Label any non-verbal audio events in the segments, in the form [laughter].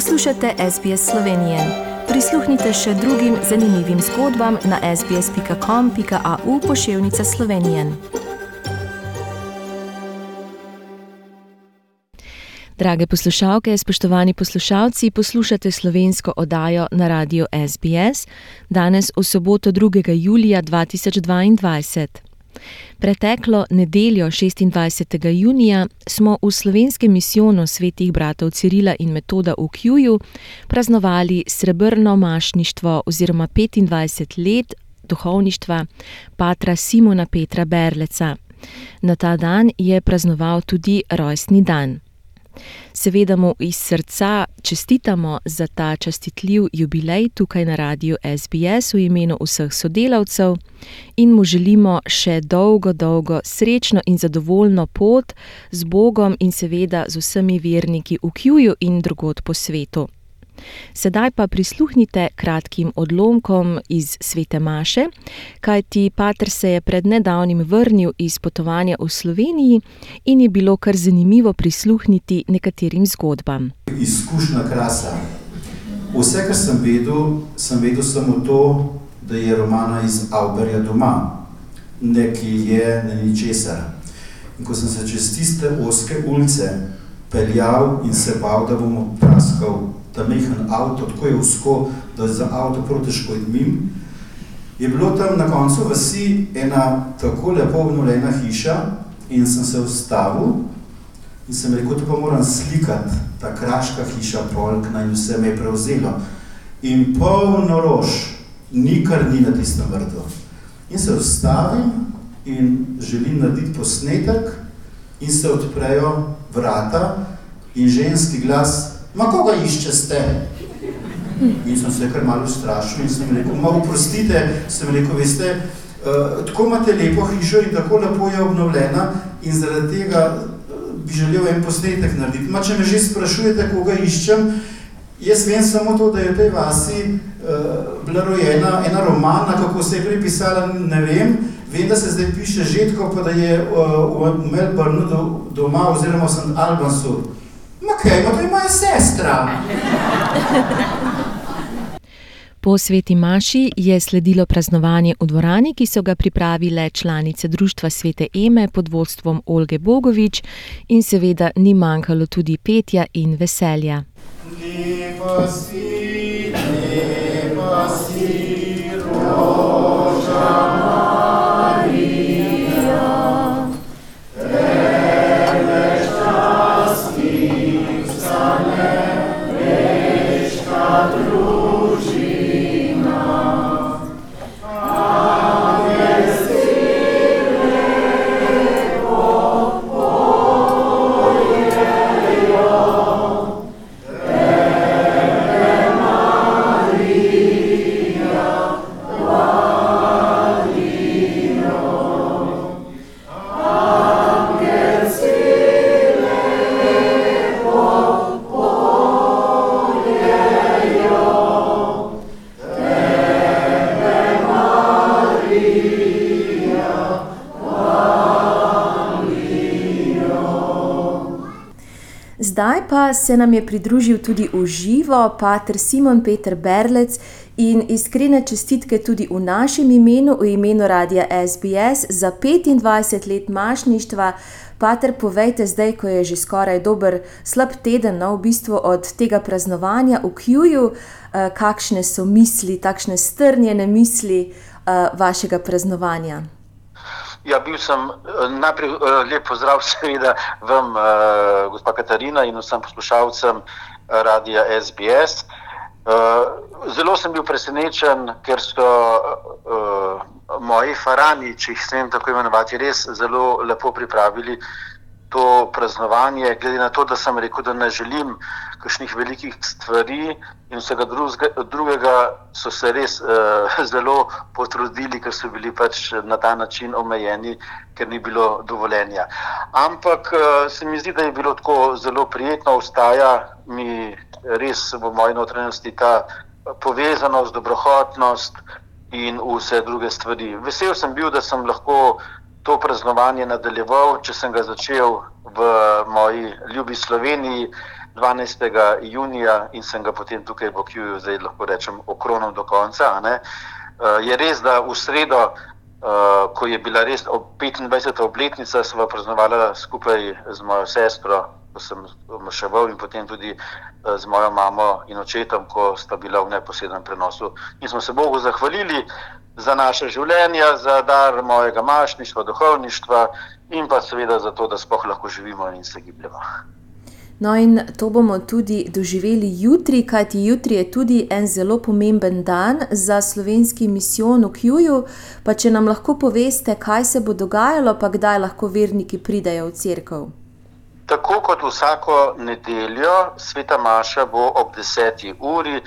Poslušate SBS Slovenije. Prisluhnite še drugim zanimivim zgodbam na sbsp.com.au pošiljka Slovenije. Drage poslušalke, spoštovani poslušalci, poslušate slovensko oddajo na radiju SBS danes v soboto 2. julija 2022. Preteklo nedeljo 26. junija smo v slovenskem misijonu svetih bratov Cirila in Metoda v Kjuju praznovali srebrno mašništvo oziroma 25 let duhovništva patra Simona Petra Berleca. Na ta dan je praznoval tudi rojstni dan. Seveda mu iz srca čestitamo za ta častitljiv jubilej tukaj na radiju SBS v imenu vseh sodelavcev in mu želimo še dolgo, dolgo srečno in zadovoljno pot z Bogom in seveda z vsemi verniki v Kjuju in drugod po svetu. Sedaj pa prisluhnite kratkim odlomkom iz Svete Maše, kajti Pater se je pred nedavnim vrnil iz potovanja v Sloveniji in je bilo kar zanimivo prisluhniti nekaterim zgodbam. Izkušnja krasa. Vse, kar sem vedel, sem vedel samo to, da je romana iz Alberja doma, nekaj je na ničesar. In ko sem se čez tiste oske ulice peljal in se bal, da bom praskal ta mehen avto, tako je usko, da za avto prav težko idmim. Je bilo tam na koncu vasi ena tako lepo obnovljena hiša in sem se ustavil in sem rekel, to pa moram slikati, ta kraška hiša polkna in vse me je prevzelo. In polno rož, nikar ni na tistem vrtu. In se ustavim in želim narediti posnetek in se odprejo vrata in ženski glas Ma koga išče ste? In sem se kar malo strašil in sem rekel, ma uprostite, sem rekel, veste, uh, tako imate lepo hišo in tako lepo je obnovljena in zaradi tega bi želel en posnetek narediti. Ma če me že sprašujete, koga iščem, jaz vem samo to, da je v tej vasi uh, bila rojena ena romana, kako se je pripisala, ne vem, vem, da se zdaj piše Žetko, pa da je uh, v Melbourneu do, doma oziroma v St. Albansu. Ma kaj, ma to je moja sestra. Po sveti Maši je sledilo praznovanje v dvorani, ki so ga pripravile članice Društva svete Eme pod vodstvom Olge Bogovič in seveda ni manjkalo tudi petja in veselja. Lepa si, lepa si, roža. Pa se nam je pridružil tudi v živo pater Simon Peter Berlec in iskrene čestitke tudi v našem imenu, v imenu radia SBS za 25 let mašništva. Pater, povejte zdaj, ko je že skoraj dober, slab teden no, v bistvu od tega praznovanja v Kjuju, eh, kakšne so misli, takšne strnjene misli eh, vašega praznovanja. Ja, bil sem eh, najprej eh, lep pozdrav, [laughs] seveda, vam, eh, gospa Katarina in vsem poslušalcem radia SBS. Zelo sem bil presenečen, ker so moji farani, če jih smem tako imenovati, res zelo lepo pripravili to praznovanje, glede na to, da sem rekel, da ne želim kakšnih velikih stvari in vsega drugega, so se res uh, [laughs] zelo potrudili, ker so bili pač na ta način omejeni, ker ni bilo dovoljenja. Ampak uh, se mi zdi, da je bilo tako zelo prijetno, ostaja mi res v moji notranjosti ta povezanost, dobrohotnost in vse druge stvari. Vesel sem bil, da sem lahko to praznovanje nadaljeval, če sem ga začel v moji ljubi Sloveniji, 12. junija in sem ga potem tukaj v Kjuju, zdaj lahko rečem, okronom do konca. Uh, je res, da v sredo, uh, ko je bila res 25. obletnica, smo praznovali skupaj z mojo sestro, sem maševal in potem tudi uh, z mojo mamo in očetom, ko sta bila v neposrednem prenosu. In smo se Bogu zahvalili za naše življenje, za dar mojega mašništva, duhovništva in pa seveda za to, da spoh lahko živimo in se gibljemo. No, in to bomo tudi doživeli jutri, kajti jutri je tudi en zelo pomemben dan za slovenski misijon v Kjuju. Pa če nam lahko poveste, kaj se bo dogajalo, pa kdaj lahko verniki pridajo v crkvu. Tako kot vsako nedeljo, sveta Maša bo ob 10. uri,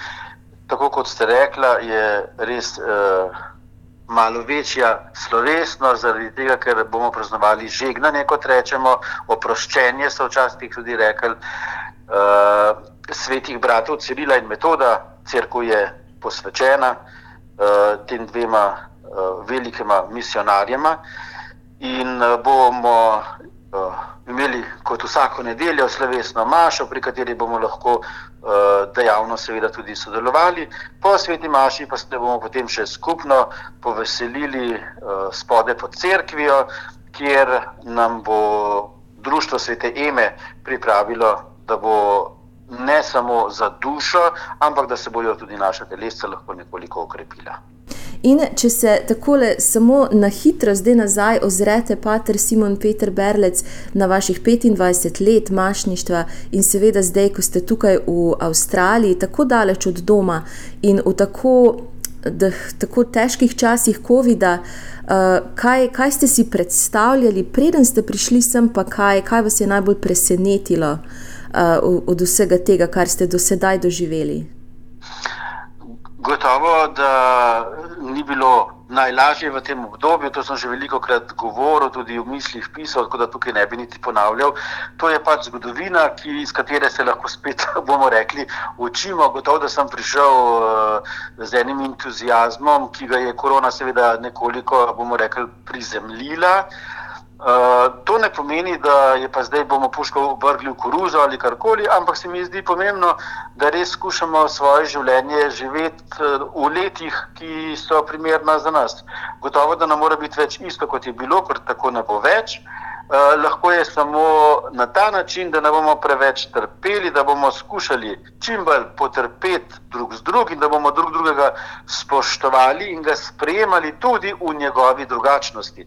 tako kot ste rekla, je res. Uh, malo večja slovesnost, zaradi tega, ker bomo praznovali žegnanje, kot rečemo, oproščenje, so včasih tudi rekli, uh, svetih bratov Cirila in Metoda, crkva je posvečena uh, tem dvema uh, velikima misionarjema in uh, bomo. Uh, imeli kot vsako nedeljo slovesno mašo, pri kateri bomo lahko uh, dejavno seveda tudi sodelovali. Po sveti maši pa se bomo potem še skupno poveselili uh, spode pod cerkvijo, kjer nam bo Društvo svete Eme pripravilo, da bo ne samo za dušo, ampak da se bodo tudi naša telesca lahko nekoliko okrepila. In če se tako samo na hitro zdaj nazaj ozrete, Pater Simon Peter Berlec, na vaših 25 let mašništva in seveda zdaj, ko ste tukaj v Avstraliji, tako daleč od doma in v tako, da, tako težkih časih COVID-a, uh, kaj, kaj ste si predstavljali, preden ste prišli sem, pa kaj, kaj vas je najbolj presenetilo uh, od vsega tega, kar ste do sedaj doživeli? Gotovo, da ni bilo najlažje v tem obdobju, to sem že veliko krat govoril, tudi v mislih pisal, tako da tukaj ne bi niti ponavljal. To je pač zgodovina, ki, iz katere se lahko spet, [laughs] bomo rekli, učimo. Gotovo, da sem prišel uh, z enim entuzijazmom, ki ga je korona seveda nekoliko, bomo rekli, prizemljila. Uh, to ne pomeni, da je pa zdaj bomo puško obrgli v koruzo ali karkoli, ampak se mi zdi pomembno, da res skušamo svoje življenje živeti uh, v letih, ki so primerna za nas. Gotovo, da nam mora biti več isto, kot je bilo, ker tako ne bo več. Uh, Eh, lahko je samo na ta način, da ne bomo preveč trpeli, da bomo skušali čim bolj potrpeti drug z drugim, da bomo drug drugega spoštovali in ga sprejemali tudi v njegovi drugačnosti.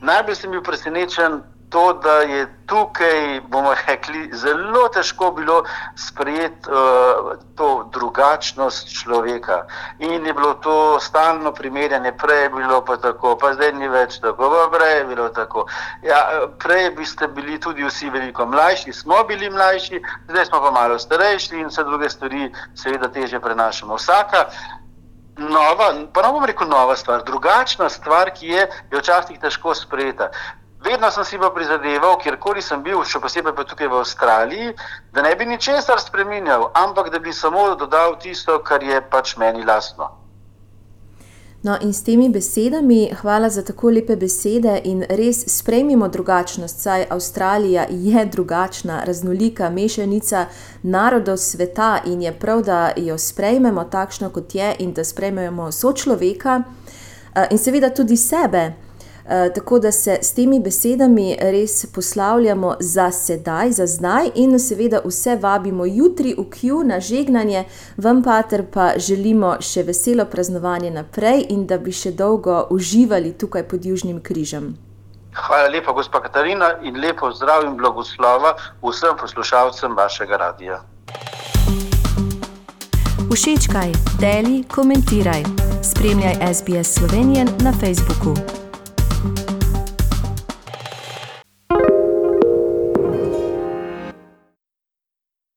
Najbolj sem bil presenečen to, da je tukaj, bomo rekli, zelo težko bilo sprejeti uh, to drugačnost človeka. In je bilo to stalno primerjanje, prej je bilo pa tako, pa zdaj ni več tako, pa prej je bilo tako. Ja, prej biste bili tudi vsi veliko mlajši, smo bili mlajši, zdaj smo pa malo starejši in vse druge stvari seveda teže prenašamo. Vsaka Nova, pa ne bom rekel nova stvar, drugačna stvar, ki je, je včasih težko sprejeta. Vedno sem si pa prizadeval, kjerkoli sem bil, še posebej pa tukaj v Avstraliji, da ne bi ničesar spremenjal, ampak da bi samo dodal tisto, kar je pač meni lastno. No, in s temi besedami, hvala za tako lepe besede in res sprejmimo drugačnost, saj Avstralija je drugačna, raznolika mešanica narodov sveta in je prav, da jo sprejmemo takšno, kot je in da sprejmemo sočloveka eh, in seveda tudi sebe. Eh, tako da se s temi besedami res poslavljamo za sedaj, za zdaj, in seveda vse vabimo jutri v Kju na žegnanje, vam pater pa želimo še veselo praznovanje naprej in da bi še dolgo uživali tukaj pod Južnim križem. Hvala lepa, gospa Katarina, in lepo zdrav in blagoslova vsem poslušalcem vašega radia. Všečkaj, deli, komentiraj. Spremljaj SBS Slovenijo na Facebooku.